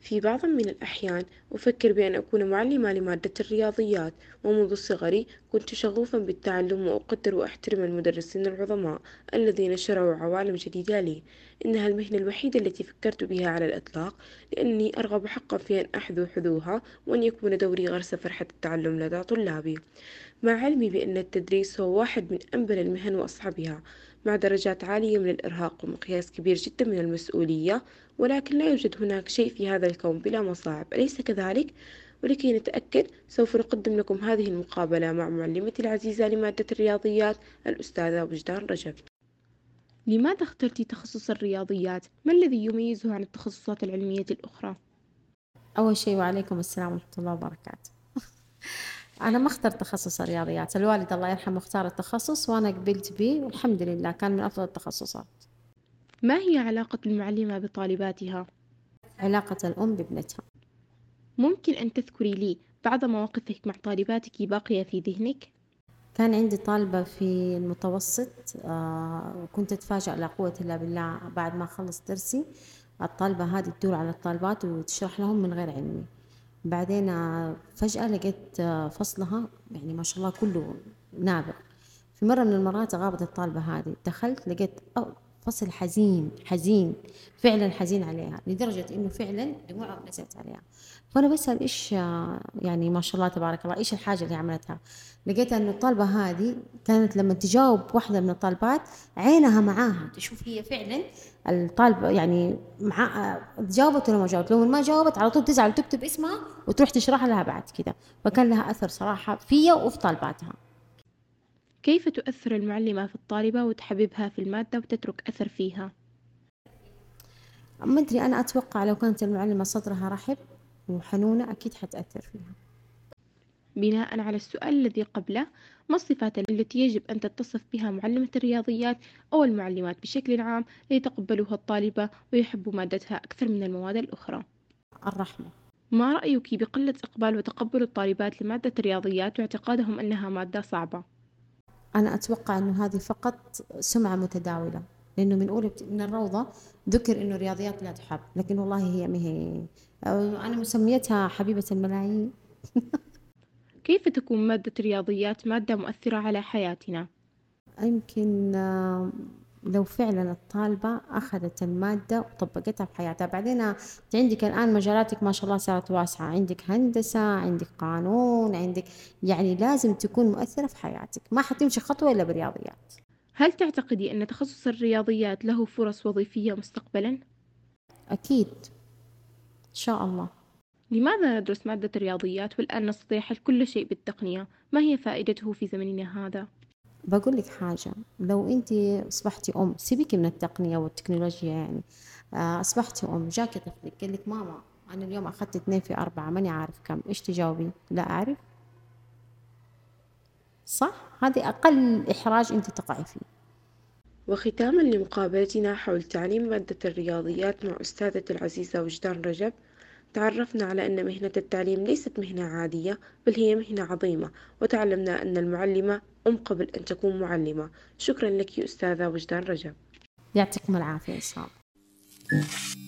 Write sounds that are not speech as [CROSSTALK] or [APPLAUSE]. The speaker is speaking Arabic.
في بعض من الأحيان أفكر بأن أكون معلمة لمادة الرياضيات ومنذ صغري كنت شغوفا بالتعلم وأقدر وأحترم المدرسين العظماء الذين شرعوا عوالم جديدة لي. إنها المهنة الوحيدة التي فكرت بها على الإطلاق لأني أرغب حقا في أن أحذو حذوها وأن يكون دوري غرس فرحة التعلم لدى طلابي. مع علمي بأن التدريس هو واحد من أنبل المهن وأصعبها مع درجات عالية من الإرهاق ومقياس كبير جدا من المسؤولية ولكن لا يوجد هناك شيء في هذا الكون بلا مصاعب أليس كذلك؟ ولكي نتأكد سوف نقدم لكم هذه المقابلة مع معلمتي العزيزة لمادة الرياضيات الأستاذة وجدان رجب لماذا اخترت تخصص الرياضيات؟ ما الذي يميزه عن التخصصات العلمية الأخرى؟ أول شيء وعليكم السلام ورحمة الله وبركاته أنا ما اخترت تخصص الرياضيات الوالد الله يرحمه اختار التخصص وأنا قبلت به والحمد لله كان من أفضل التخصصات ما هي علاقة المعلمة بطالباتها؟ علاقة الأم بابنتها ممكن أن تذكري لي بعض مواقفك مع طالباتك باقية في ذهنك؟ كان عندي طالبة في المتوسط آه كنت أتفاجأ لا قوة إلا بالله بعد ما أخلص درسي الطالبة هذه تدور على الطالبات وتشرح لهم من غير علمي بعدين فجأة لقيت فصلها يعني ما شاء الله كله نابغ. في مرة من المرات غابت الطالبة هذه. دخلت لقيت فصل حزين حزين فعلا حزين عليها لدرجة إنه فعلا دموعها نزلت عليها. فأنا بسأل إيش يعني ما شاء الله تبارك الله إيش الحاجة اللي عملتها؟ لقيت أنه الطالبة هذه كانت لما تجاوب واحدة من الطالبات عينها معاها تشوف هي فعلا الطالبة يعني مع جاوبت ولا ما جاوبت؟ لو ما جاوبت على طول تزعل وتكتب اسمها وتروح تشرح لها بعد كذا فكان لها أثر صراحة فيا وفي طالباتها. كيف تؤثر المعلمة في الطالبة وتحببها في المادة وتترك أثر فيها؟ ما أدري أنا أتوقع لو كانت المعلمة صدرها رحب وحنونة أكيد حتأثر فيها بناء على السؤال الذي قبله ما الصفات التي يجب أن تتصف بها معلمة الرياضيات أو المعلمات بشكل عام ليتقبلوها الطالبة ويحبوا مادتها أكثر من المواد الأخرى؟ الرحمة ما رأيك بقلة إقبال وتقبل الطالبات لمادة الرياضيات واعتقادهم أنها مادة صعبة؟ أنا أتوقع أنه هذه فقط سمعة متداولة لأنه من أولى من الروضة ذكر إنه الرياضيات لا تحب لكن والله هي ما هي أنا مسميتها حبيبة الملايين [LAUGHS] كيف تكون مادة الرياضيات مادة مؤثرة على حياتنا؟ يمكن لو فعلا الطالبة أخذت المادة وطبقتها في حياتها بعدين أنت عندك الآن مجالاتك ما شاء الله صارت واسعة عندك هندسة عندك قانون عندك يعني لازم تكون مؤثرة في حياتك ما حتمشي خطوة إلا بالرياضيات هل تعتقدي أن تخصص الرياضيات له فرص وظيفية مستقبلا؟ أكيد إن شاء الله لماذا ندرس مادة الرياضيات والآن نستطيع حل كل شيء بالتقنية؟ ما هي فائدته في زمننا هذا؟ بقول لك حاجة لو أنت أصبحتي أم سيبك من التقنية والتكنولوجيا يعني. آه، أصبحتي أم جاك طفلك قال لك ماما أنا اليوم أخذت اثنين في أربعة ماني عارف كم. إيش تجاوبي لا أعرف. صح؟ هذه أقل إحراج أنت تقعي فيه. وختاما لمقابلتنا حول تعليم مادة الرياضيات مع أستاذتي العزيزة وجدان رجب تعرفنا على أن مهنة التعليم ليست مهنة عادية بل هي مهنة عظيمة. وتعلمنا أن المعلمة أم قبل أن تكون معلمة. شكرا لك أستاذة وجدان رجب. يعطيكم العافية إن شاء الله.